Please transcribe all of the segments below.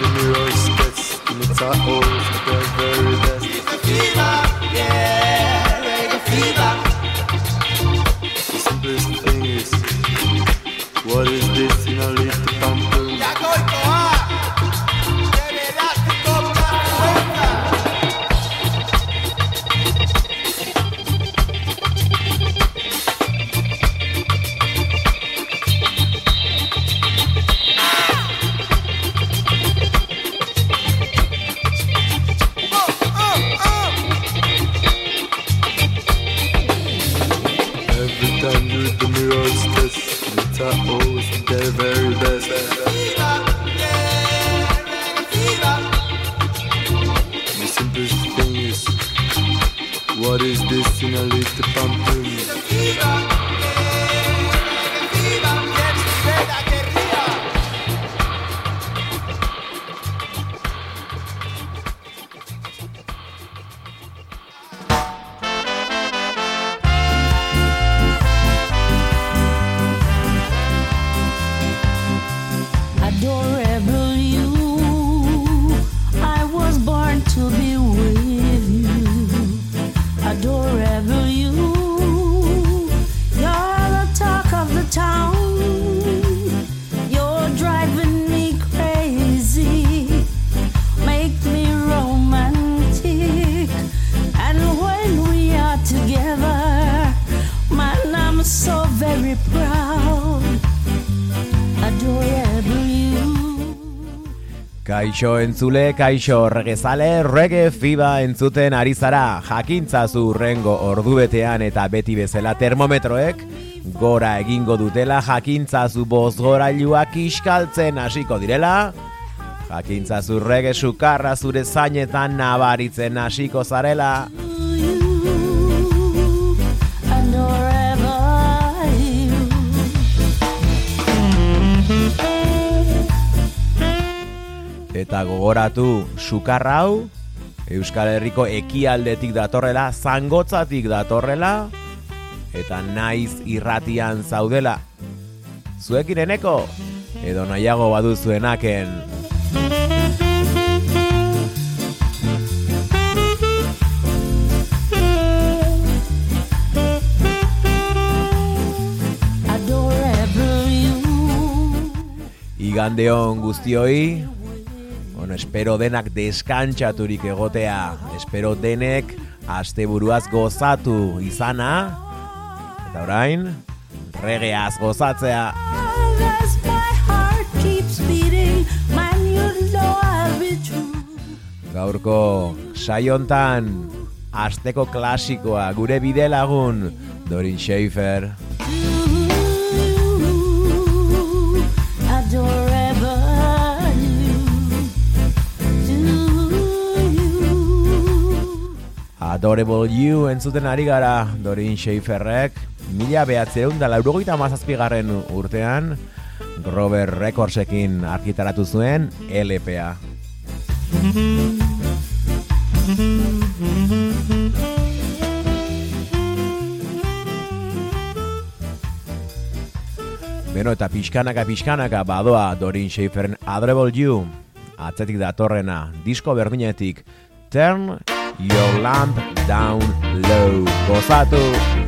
the mirror splits in its eyes. kaixo entzule, kaixo regezale, rege fiba entzuten ari zara, jakintza zurrengo ordubetean eta beti bezala termometroek, gora egingo dutela jakintza zu boz gora iskaltzen hasiko direla, jakintza zurrege sukarra zure zainetan nabaritzen hasiko zarela, eta gogoratu sukar hau Euskal Herriko ekialdetik datorrela, zangotzatik datorrela eta naiz irratian zaudela. Zuekin eneko edo nahiago baduzuenaken. Igandeon guztioi, Bueno, espero denak deskantsaturik egotea. Espero denek asteburuaz gozatu izana. Eta orain, regeaz gozatzea. Gaurko saiontan asteko klasikoa gure bide lagun Dorin Schaefer. Adorable You entzuten ari gara Dorin Schaeferrek mila behatzeun da laurogeita mazazpigarren urtean Grover Recordsekin argitaratu zuen LPA. Beno, eta pixkanaka, pixkanaka, badoa Dorin Schaeferen Adorable You, atzetik datorrena, disko berdinetik, Turn... Your Lamp Down Low Gozatu!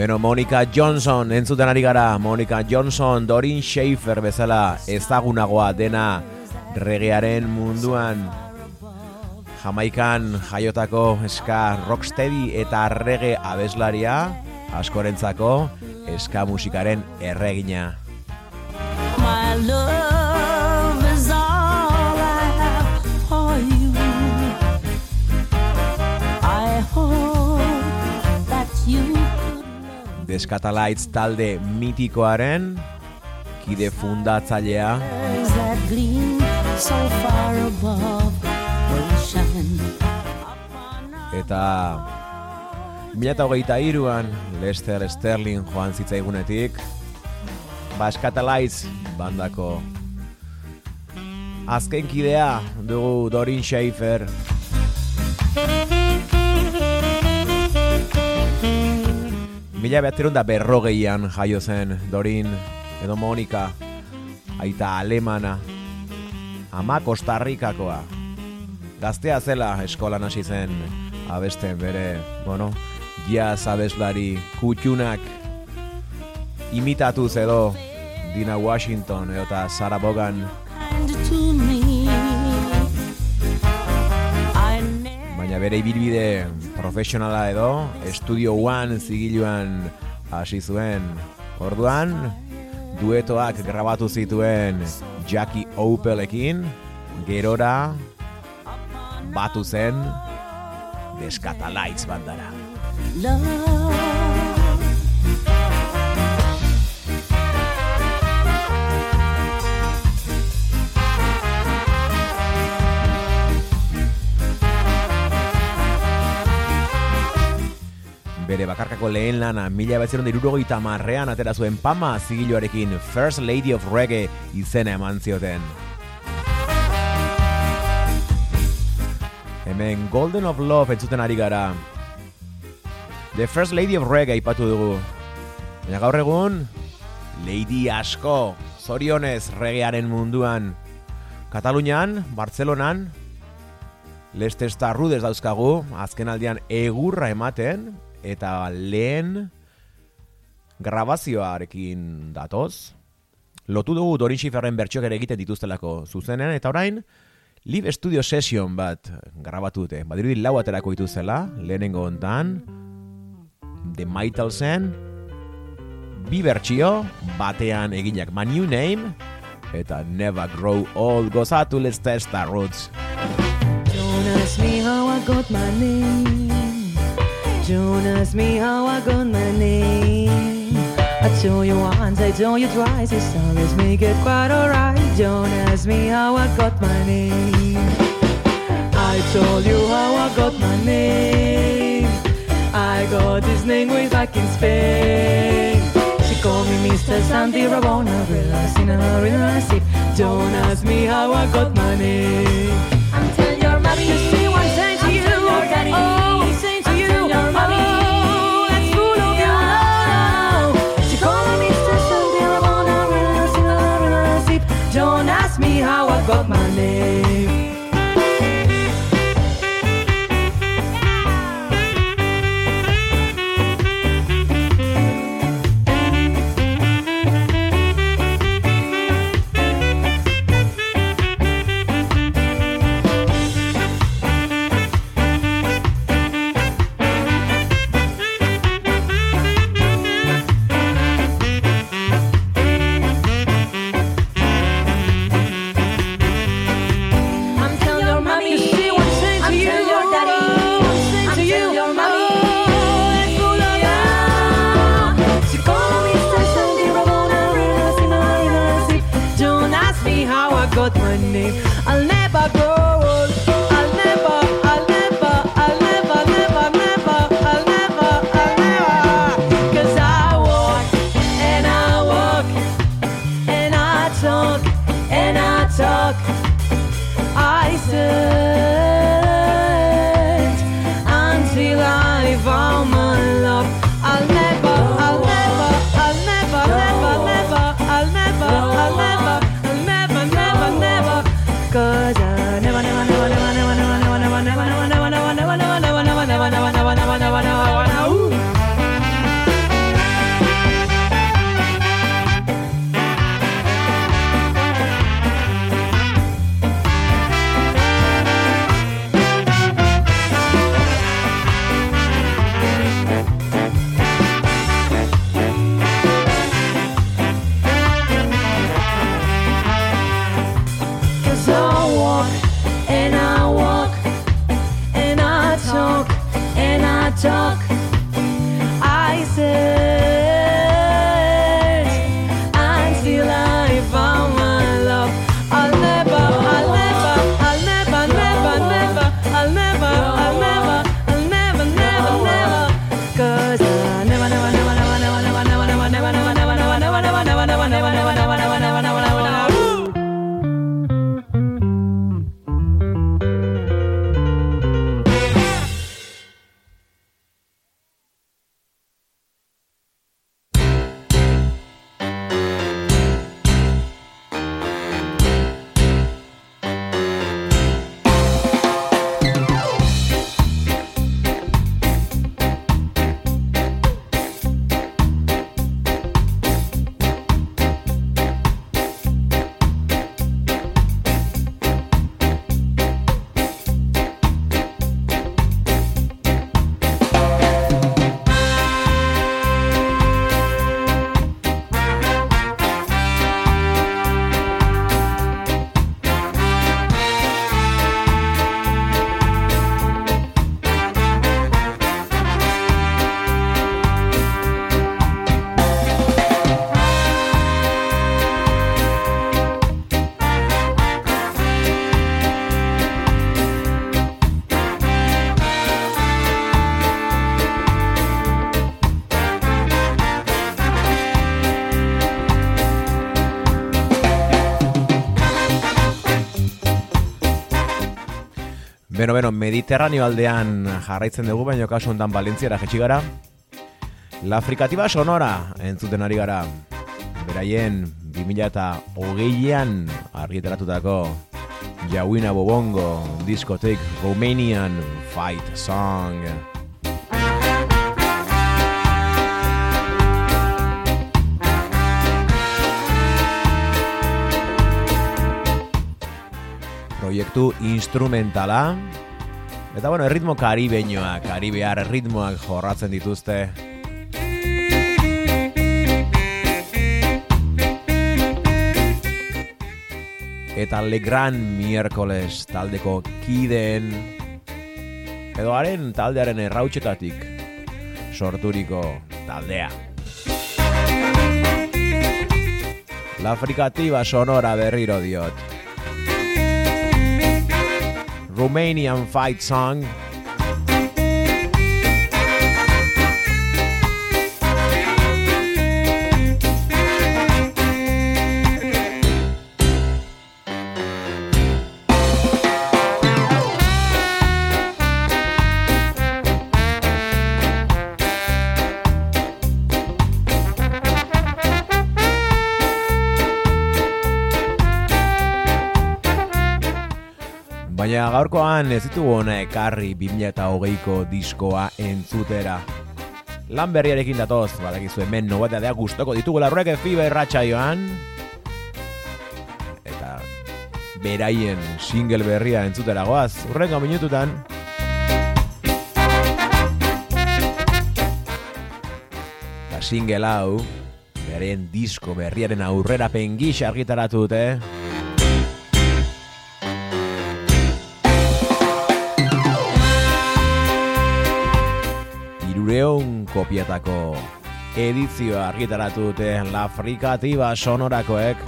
Beno, Monica Johnson, entzuten ari gara, Monica Johnson, Dorin Schaefer bezala ezagunagoa dena regearen munduan. Jamaikan jaiotako ska rocksteady eta rege abeslaria, askorentzako ska musikaren erregina. my love Deskatalaitz talde mitikoaren kide fundatzailea. Eta mila eta hogeita iruan Lester Sterling joan zitzaigunetik. Baskatalaitz bandako azken kidea dugu Dorin Schaefer Mila behatzerun da berrogeian jaio zen Dorin edo Monika aita alemana ama Kostarrikakoa gaztea zela eskolan hasi zen abesten bere, bueno, jazz abeslari kutxunak imitatuz edo Dina Washington edo eta Sarah Bogan baina bere ibilbide profesionala edo Studio One zigiluan hasi zuen orduan duetoak grabatu zituen Jackie Opelekin gerora batu zen Deskatalaitz bandara. love. Bere bakarkako lehen lana mila betzeren irurogeita marrean atera zuen Pama zigiluarekin First Lady of Reggae izena eman zioten. Hemen Golden of Love entzuten ari gara. The First Lady of Reggae ipatu dugu. Baina gaur egun, Lady asko, zorionez regearen munduan. Katalunian, Bartzelonan, Lestesta Rudes dauzkagu, azken aldian egurra ematen, eta lehen grabazioarekin datoz. Lotu dugu Dorin Schifferren bertxok ere egiten dituztelako zuzenean, eta orain, live studio session bat grabatu dute. Badirudi lau aterako dituzela, lehenengo hontan, The Maitalsen, bi bertsio, batean eginak My New Name, eta Never Grow Old gozatu Let's Test the Roots. Don't ask me how I got my name. Don't ask me how I got my name. I told you once, I told you twice, it's always make it quite alright. Don't ask me how I got my name. I told you how I got my name. I got this name way back in Spain. She called me Mr. Santi Rabona, relax in a relaxing. Don't ask me how I got my name. I'm telling your mommy. You see saying to you? Oh, Bueno, Mediterraneo aldean jarraitzen dugu, baina kasu hontan Valentziara jetxi gara. La frikatiba sonora entzuten ari gara. Beraien 2008an argitaratutako Jauina Bobongo diskotek Romanian Fight Song. Proiektu instrumentala Eta bueno, erritmo karibeñoak, karibear ritmoak jorratzen dituzte eta Legran miércoles taldeko kideen edo haren taldearen errautxetatik sorturiko taldea. La frikatiba sonora berriro diot. Romanian Fight Song gaurkoan ez ditugu hona ekarri 2008ko diskoa entzutera. Lan berriarekin datoz, badakizu hemen nobatea gustoko ditugu larruek fiba irratxa joan. Eta beraien single berria entzutera goaz, urrengo minututan. Eta single hau, beraien disko berriaren aurrera pengix argitaratu dute. Irureun kopietako edizioa argitaratu dute La Frikatiba sonorakoek.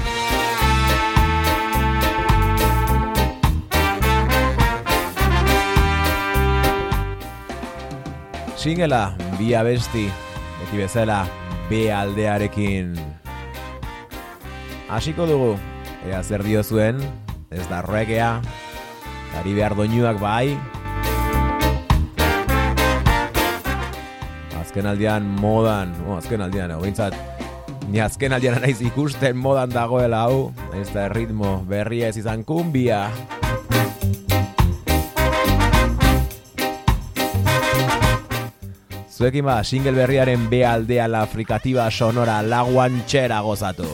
Singela, bi abesti, beti bezala, B aldearekin. Hasiko dugu, ea zer dio zuen, ez da regea, Karibear doinuak bai, azken modan, oh, azken aldian, bintzat, ni azken aldian naiz ikusten modan dagoela hau, ez da ritmo berria ez izan kumbia. Zuekin ba, single berriaren B aldea la frikatiba sonora laguan txera gozatu.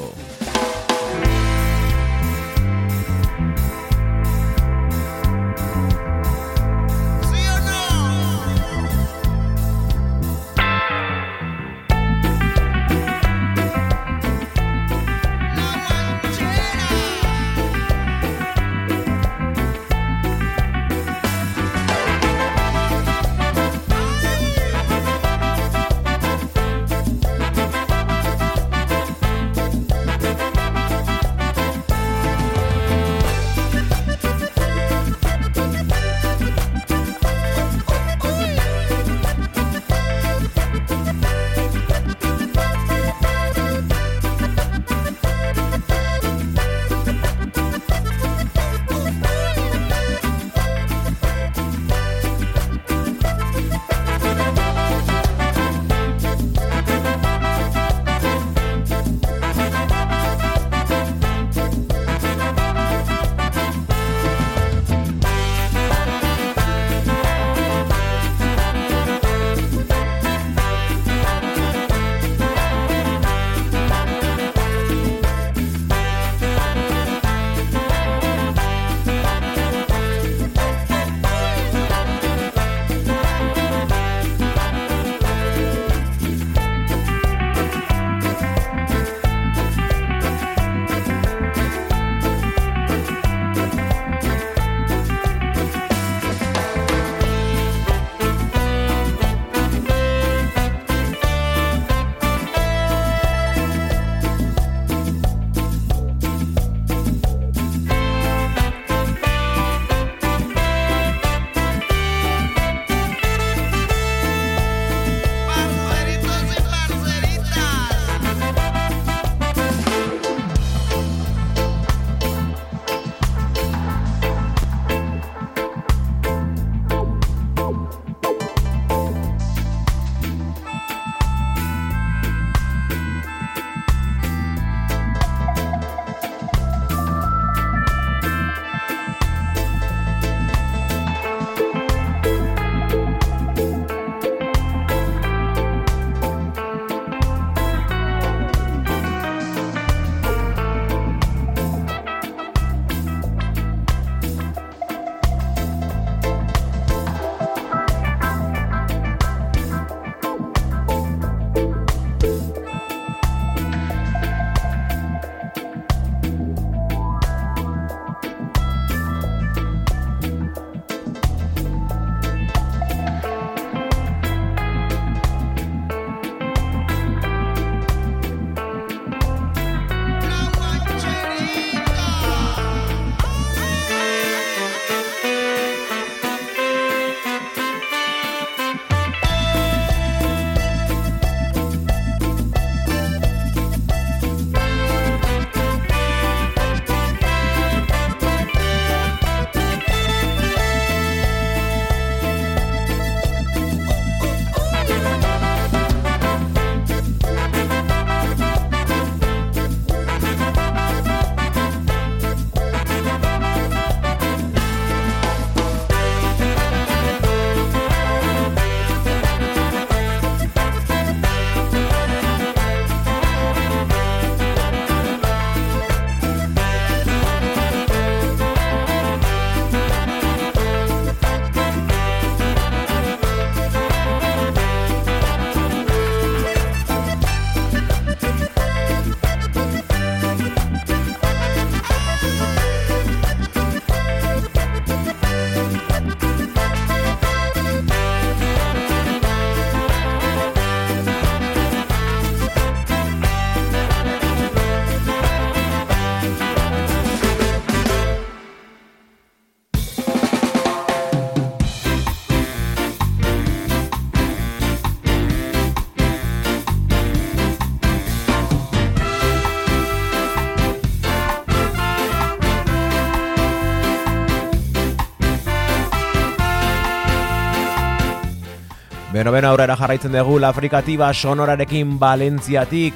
Beno, beno, aurrera jarraitzen dugu La Frikatiba sonorarekin Valentziatik.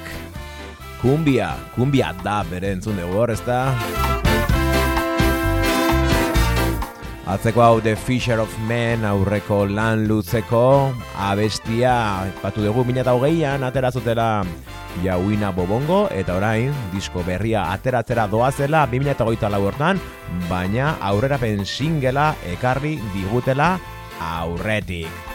Kumbia, kumbia da bere entzun dugu hor, ezta? Atzeko hau The Fisher of Men aurreko lan luzeko abestia patu dugu 2008an aterazutela jauina bobongo eta orain disko berria ateratzera doazela 2008 lau hortan baina aurrerapen singela ekarri digutela aurretik.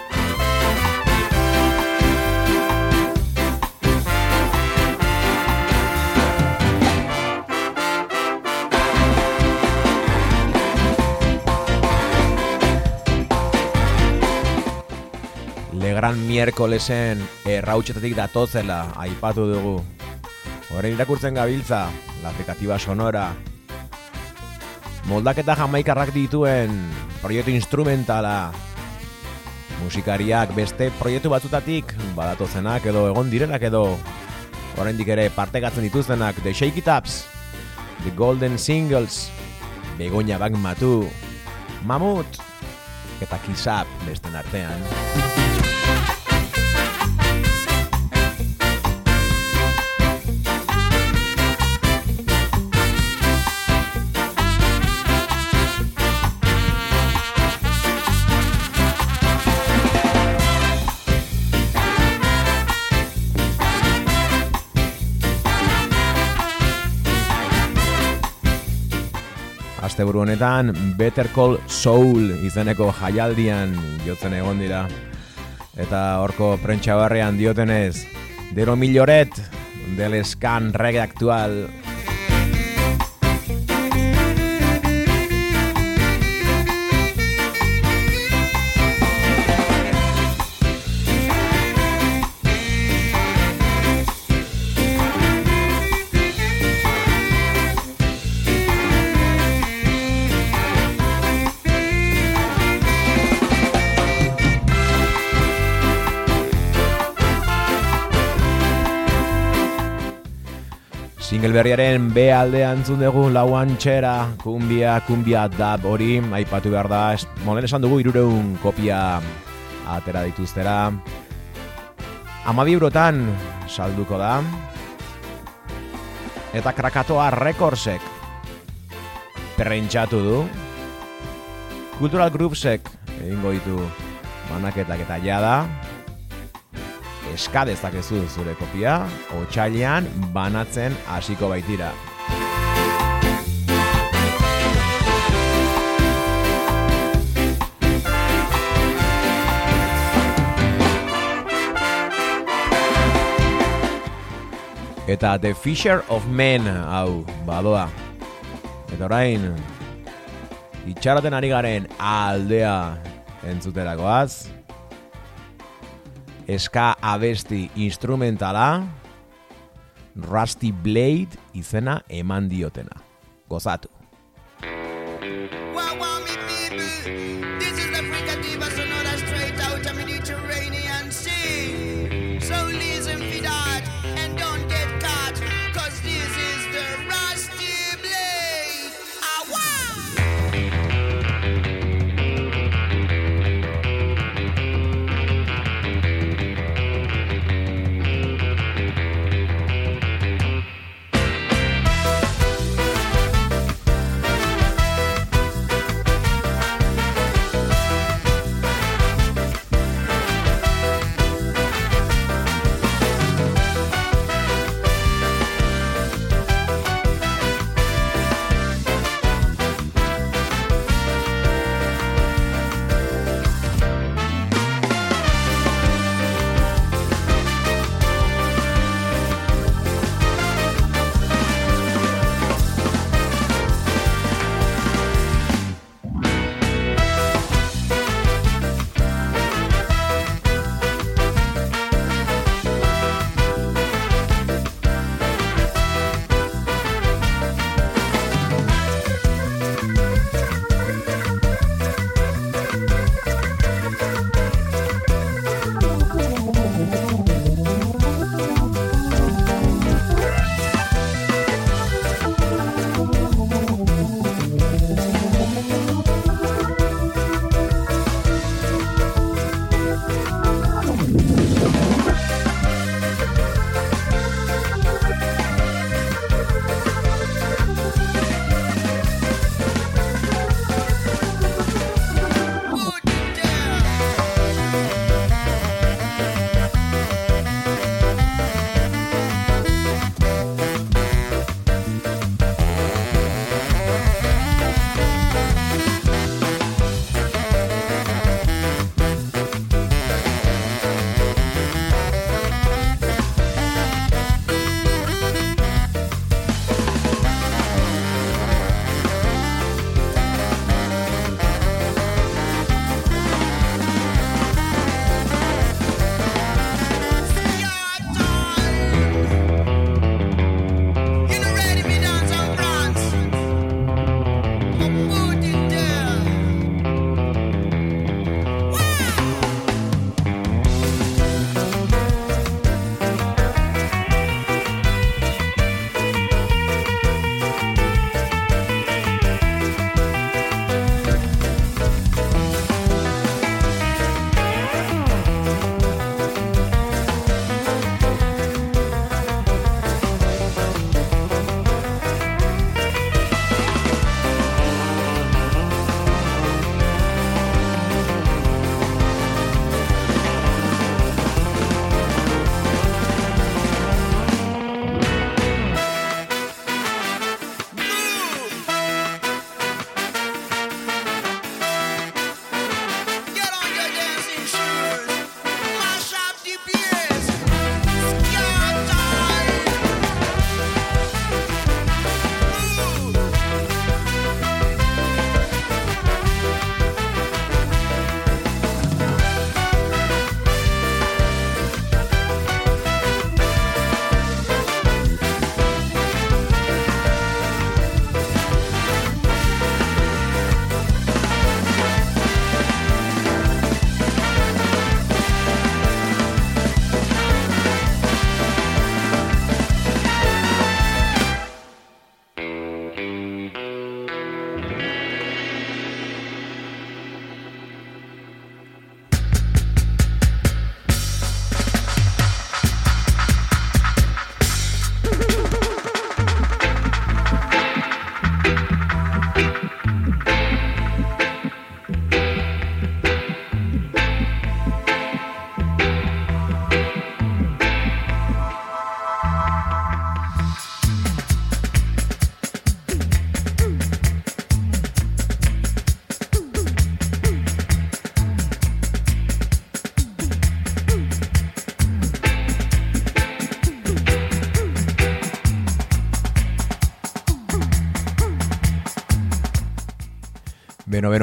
Gran Miércolesen errautxetatik datozela aipatu dugu. Horren irakurtzen gabiltza, la aplikatiba sonora. Moldaketa jamaikarrak dituen proiektu instrumentala. Musikariak beste proiektu batzutatik badatozenak edo egon direnak edo oraindik ere partegatzen dituztenak The Shake It Ups, The Golden Singles, Begoña Bank Matu, Mamut, eta Kisap besten artean. Asteburu honetan Better Call Soul izeneko jaialdian jotzen egon dira. Eta horko prentsa barrean diotenez, Dero Milloret, del eskan reggae aktual berriaren B aldean antzun dugu lauan txera, kumbia, kumbia dab hori, aipatu behar da, molen esan dugu irureun kopia atera dituztera. Amabi eurotan salduko da. Eta krakatoa rekordsek perrentxatu du. Cultural Groupsek egingo ditu manaketak eta jada eska dezakezu zure kopia, otxailean banatzen hasiko baitira. Eta The Fisher of Men, hau, badoa. Eta orain, itxaroten ari garen aldea entzuterakoaz eska abesti instrumentala Rusty Blade izena eman diotena. Gozatu. Beno,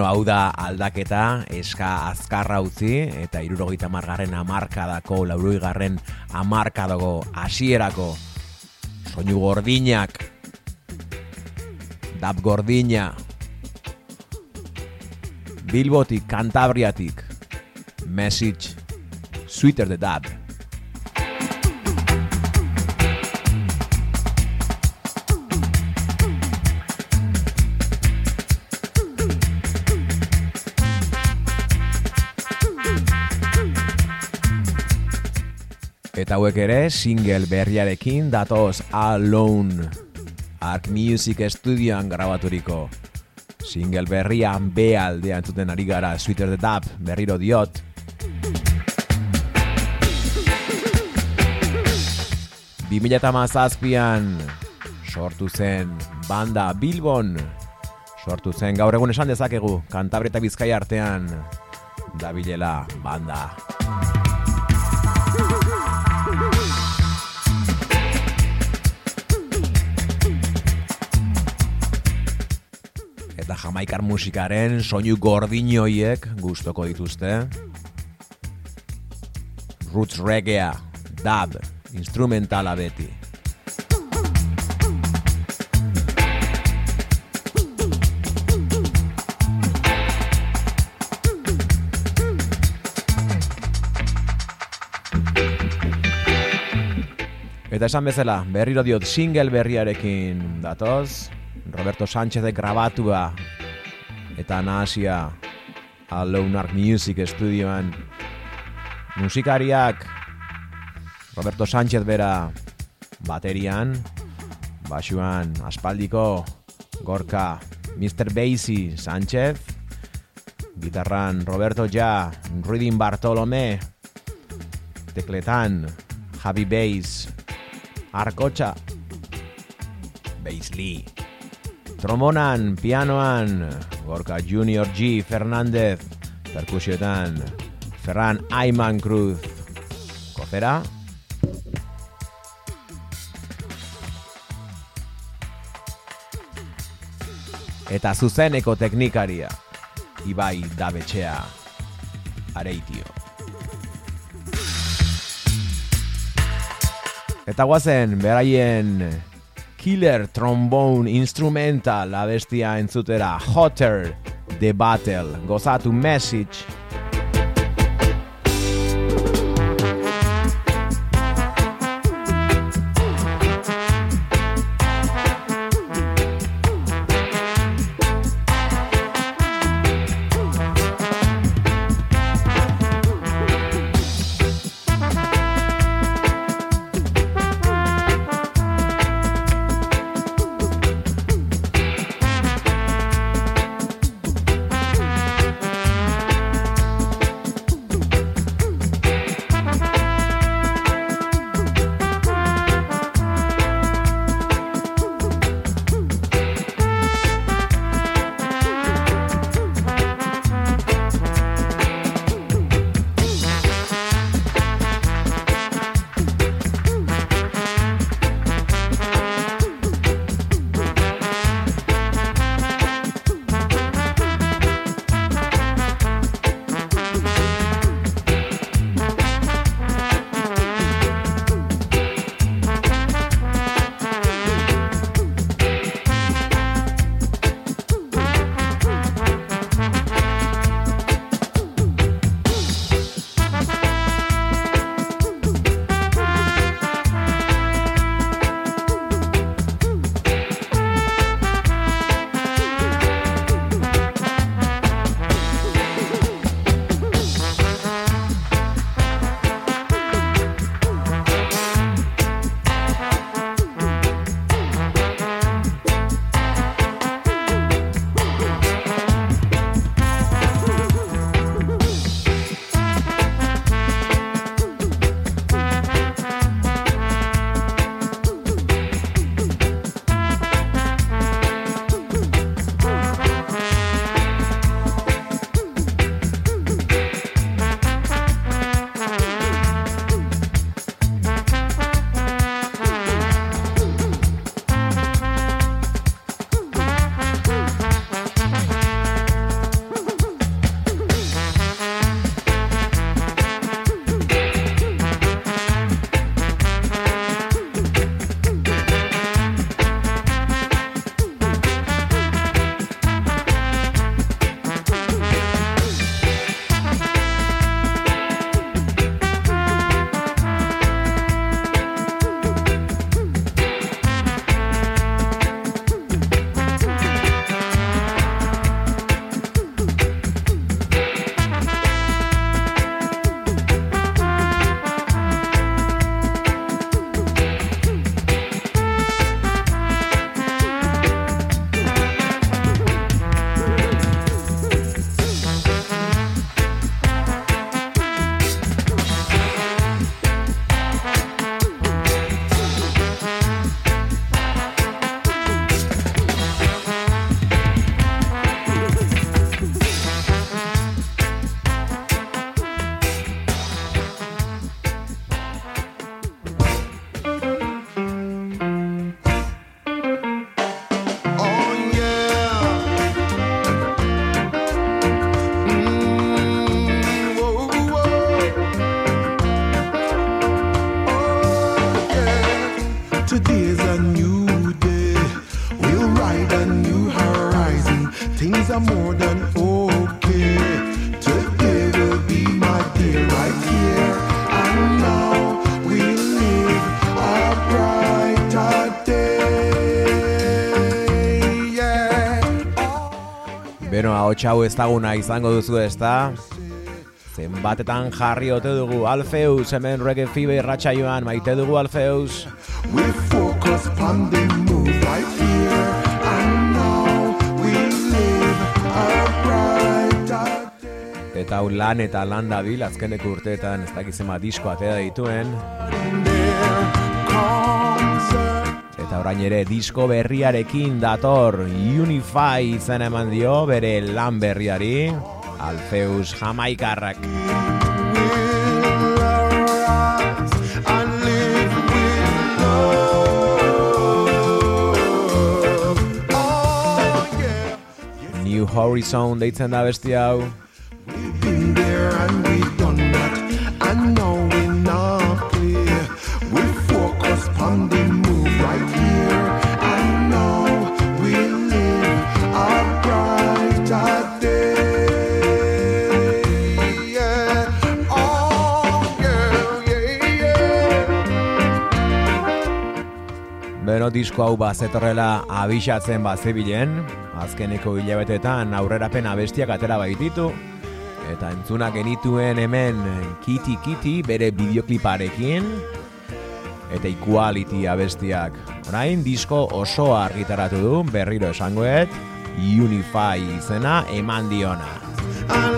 hau da aldaketa, eska azkarra utzi, eta irurogeita margarren amarkadako, lauroigarren amarkadago hasierako soinu gordinak, dab gordina, Bilbotik, Kantabriatik, message, sweeter the dab. Eta hauek ere single berriarekin datoz Alone Arc Music Studioan grabaturiko. Single berrian B aldean zuten ari gara Sweeter the Dab berriro diot. Mazazpian sortu zen banda Bilbon. Sortu zen gaur egun esan dezakegu Kantabre eta Bizkai artean dabilela banda eta jamaikar musikaren soinu gordinoiek gustoko dituzte. Roots reggae, dub, instrumentala beti. Eta esan bezala, berriro diot single berriarekin datoz, Roberto Sánchez grabatua eta nahasia Alonark Music Studioan musikariak Roberto Sánchez bera baterian basuan aspaldiko gorka Mr. Basie Sánchez gitarran Roberto Ja Ruidin Bartolomé tekletan Javi Bass Arkotxa Bass Lee Tromonan, pianoan, Gorka Junior G. Fernandez, perkusioetan, Ferran Ayman Cruz, Kozera, eta zuzeneko teknikaria, Ibai Dabetxea, Areitio. Eta guazen, beraien Killer Trombone Instrumental abestia entzutera Hotter The Battle. Gozatu Message Beno, hau ezaguna izango duzu ezta? Zenbatetan jarri ote dugu Alfeus, hemen reggae fibe irratsaioan maite dugu Alfeus. We focus on the move right here and now. We live a brighter day. Eta hau lan eta lan dabil azkeneko urteetan ez dakizema disko atea dituen. There comes Eta orain ere disko berriarekin dator Unify izen eman dio bere lan berriari Alfeus Jamaikarrak. New Horizon deitzen da besti hau. Disko hau bazetorrela abixatzen bazebilen, azkeneko hilabetetan aurrerapen abestiak atera baititu, eta entzuna genituen hemen Kitty Kitty bere bideokliparekin, eta Equality abestiak. Orain disko osoa argitaratu du, berriro esangoet, Unify izena eman diona.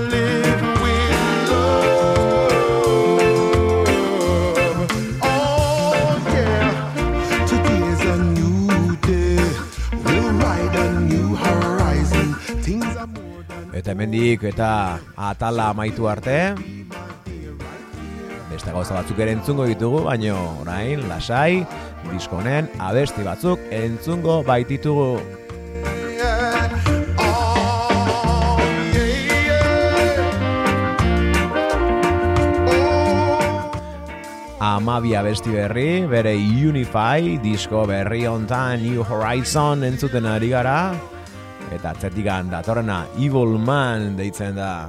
Hemendik eta atala amaitu arte Beste gauza batzuk ere entzungo ditugu, baino orain, lasai, diskonen abesti batzuk entzungo baititugu. yeah. Oh yeah, yeah. Oh. Amabi abesti berri, bere Unify, disko berri hontan New Horizon entzuten ari gara. Eta atzetikan datorrena Evil Man deitzen da.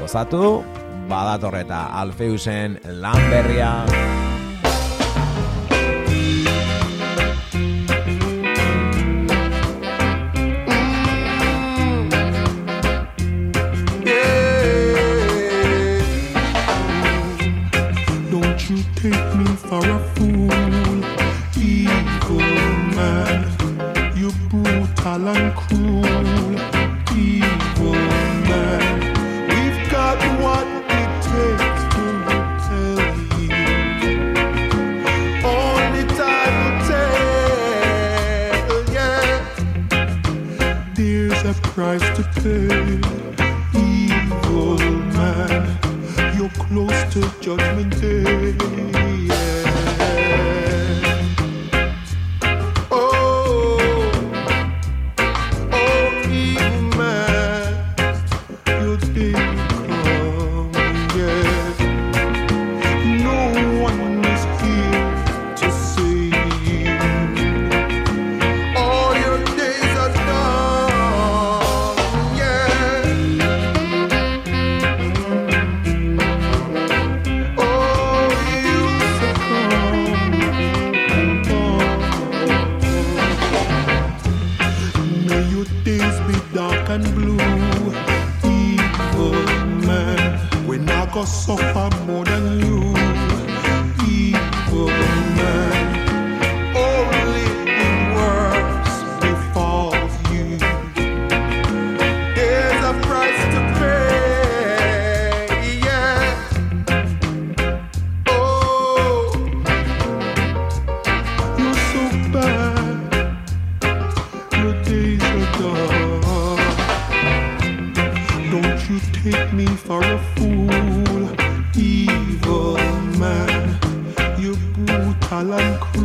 Gozatu, badatorreta Alfeusen lan me for a fool, evil man. You're brutal and cruel,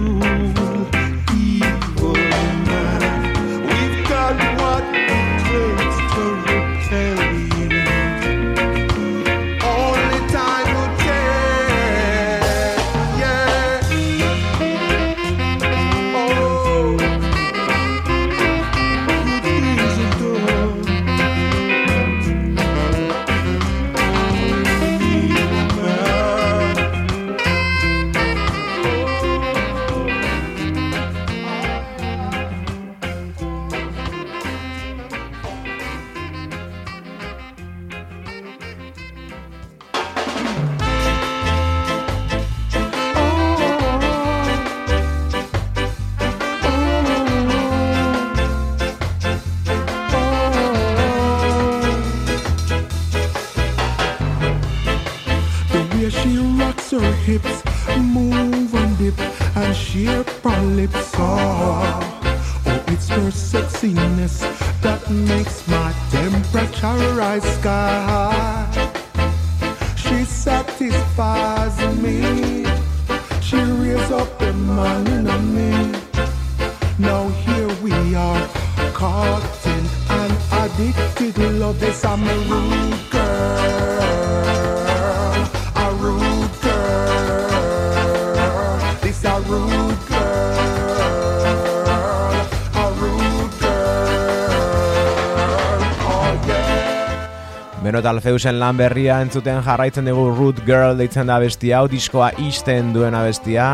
Alfeusen lan berria entzuten jarraitzen dugu Root Girl deitzen da bestia, hau diskoa isten duena bestia.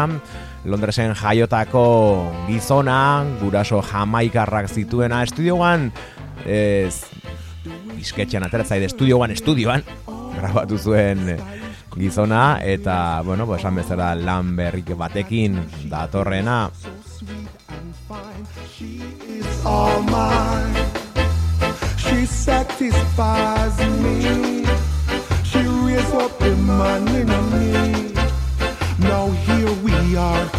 Londresen jaiotako gizona, guraso jamaikarrak zituena estudioan, ez, disketxean ateratzaide estudioan, estudioan, grabatu zuen gizona, eta, bueno, esan bezala lan berrik batekin datorrena, all mine. Satisfies me. She rears up the man in me. Now here we are.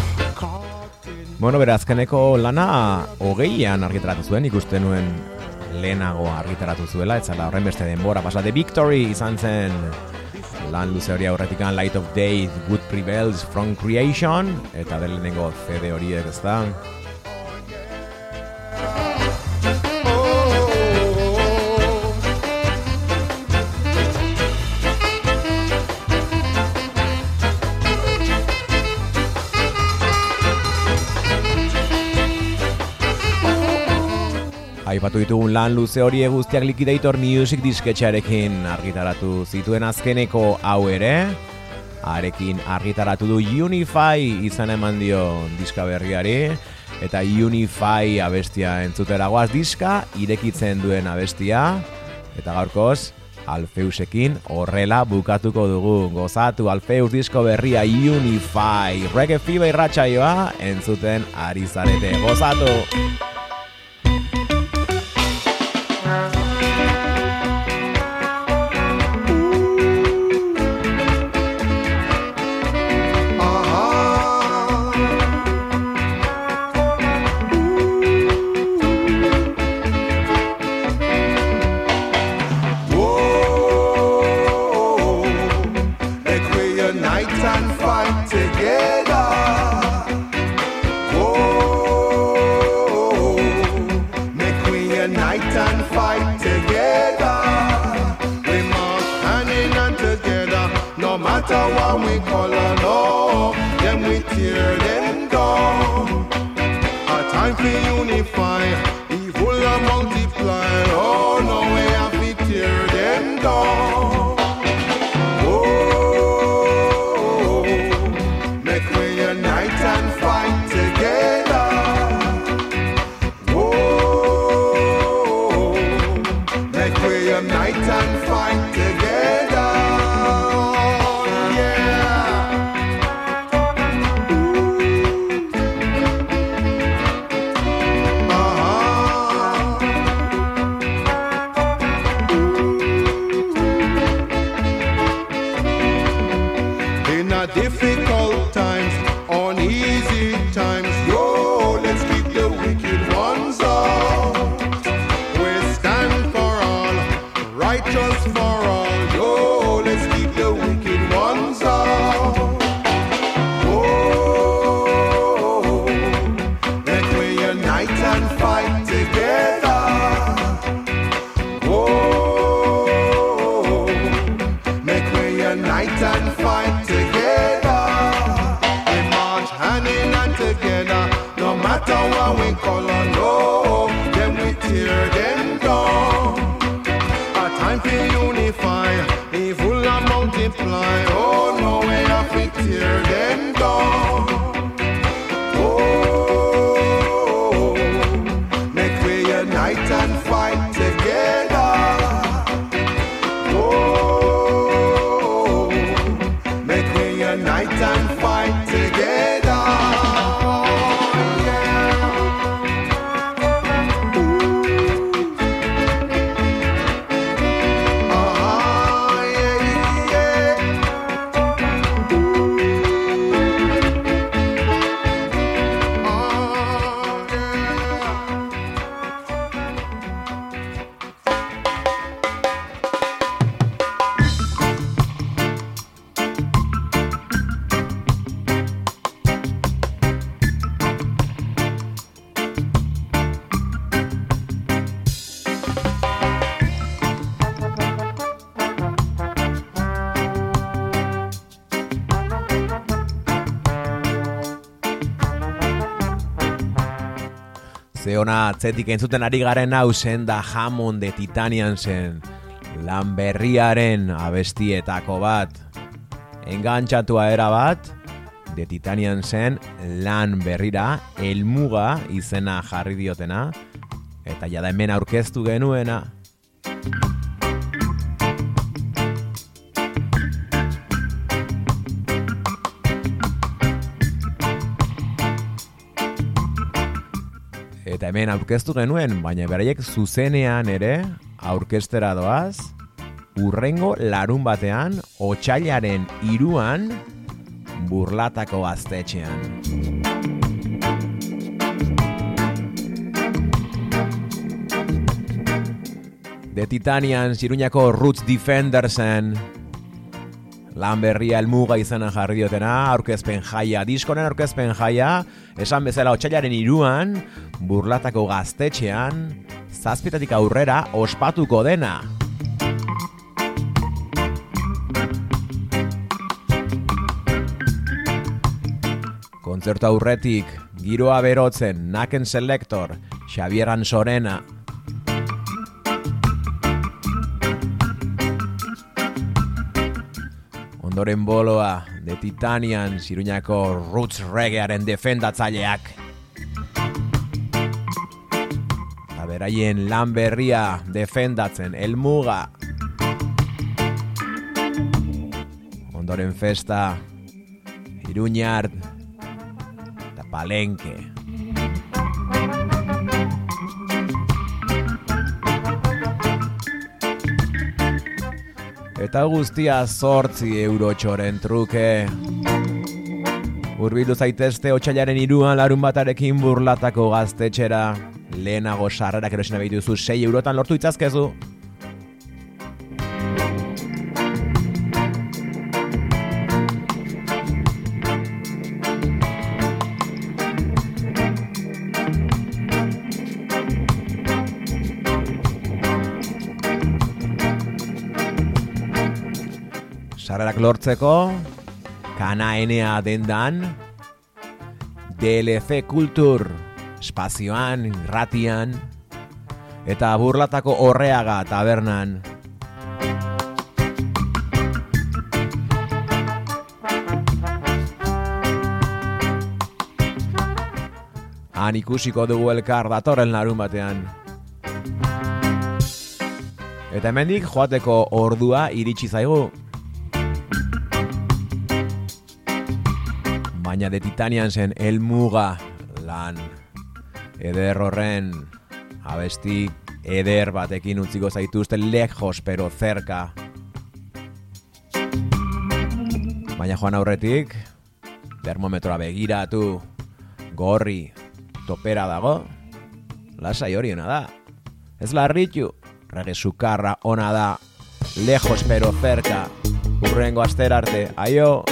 Bueno, bere azkeneko lana hogeian argitaratu zuen, ikusten nuen lehenago argitaratu zuela, ez zala horren beste denbora pasa. The Victory izan zen lan luze hori aurretikan Light of Day, Good Prevails from Creation, eta bere lehenengo CD horiek ez da. Aipatu ditugun lan luze hori guztiak Liquidator Music disketxearekin argitaratu zituen azkeneko hau ere. Arekin argitaratu du Unify izan eman dio diska berriari. Eta Unify abestia entzuteragoaz diska, irekitzen duen abestia. Eta gaurkoz, Alfeusekin horrela bukatuko dugu. Gozatu Alfeus disko berria Unify. Reggae Fever irratsaioa entzuten ari zarete. Gozatu! Matter what we color, no, ona atzetik entzuten ari garen hau zen da Hammond de Titanian zen lan berriaren abestietako bat. Engantxatua era bat, de Titanian zen lan berrira, elmuga izena jarri diotena, eta jada hemen aurkeztu genuena. Hemen aurkeztu genuen, baina beraiek zuzenean ere aurkestera doaz, urrengo larun batean, otxailaren iruan, burlatako gaztetxean. De Titanian, Ziruñako Roots Defendersen, lan berria elmuga izena jarri diotena, aurkezpen jaia, diskonen aurkezpen jaia, esan bezala otxailaren iruan, burlatako gaztetxean, zazpitatik aurrera ospatuko dena. Kontzertu aurretik, giroa berotzen, naken selektor, Xabieran Sorena, ondoren boloa, de Titanian, Ziruñako Roots Reggaearen defendatzaileak. Eta beraien lan berria defendatzen, elmuga. Ondoren festa, Iruñar, eta Palenke. Eta guztia zortzi euro txoren truke. Urbildu zaitezte otxailaren iruan larun batarekin burlatako gaztetxera. Lehenago sarrerak erosina behituzu 6 eurotan lortu itzazkezu. Sarrerak lortzeko, kanaenea dendan, DLC Kultur, espazioan, ratian, eta burlatako horreaga tabernan. Han ikusiko dugu elkar datorren larun batean. Eta hemendik joateko ordua iritsi zaigu. Baina de Titanian zen elmuga lan eder horren abesti eder batekin utziko zaituzte lejos pero cerca. Baina joan aurretik, termometroa begiratu, gorri, topera dago, lasai horiena da. Ez larritu, rege ona da, lejos pero cerca, urrengo aster arte, aio!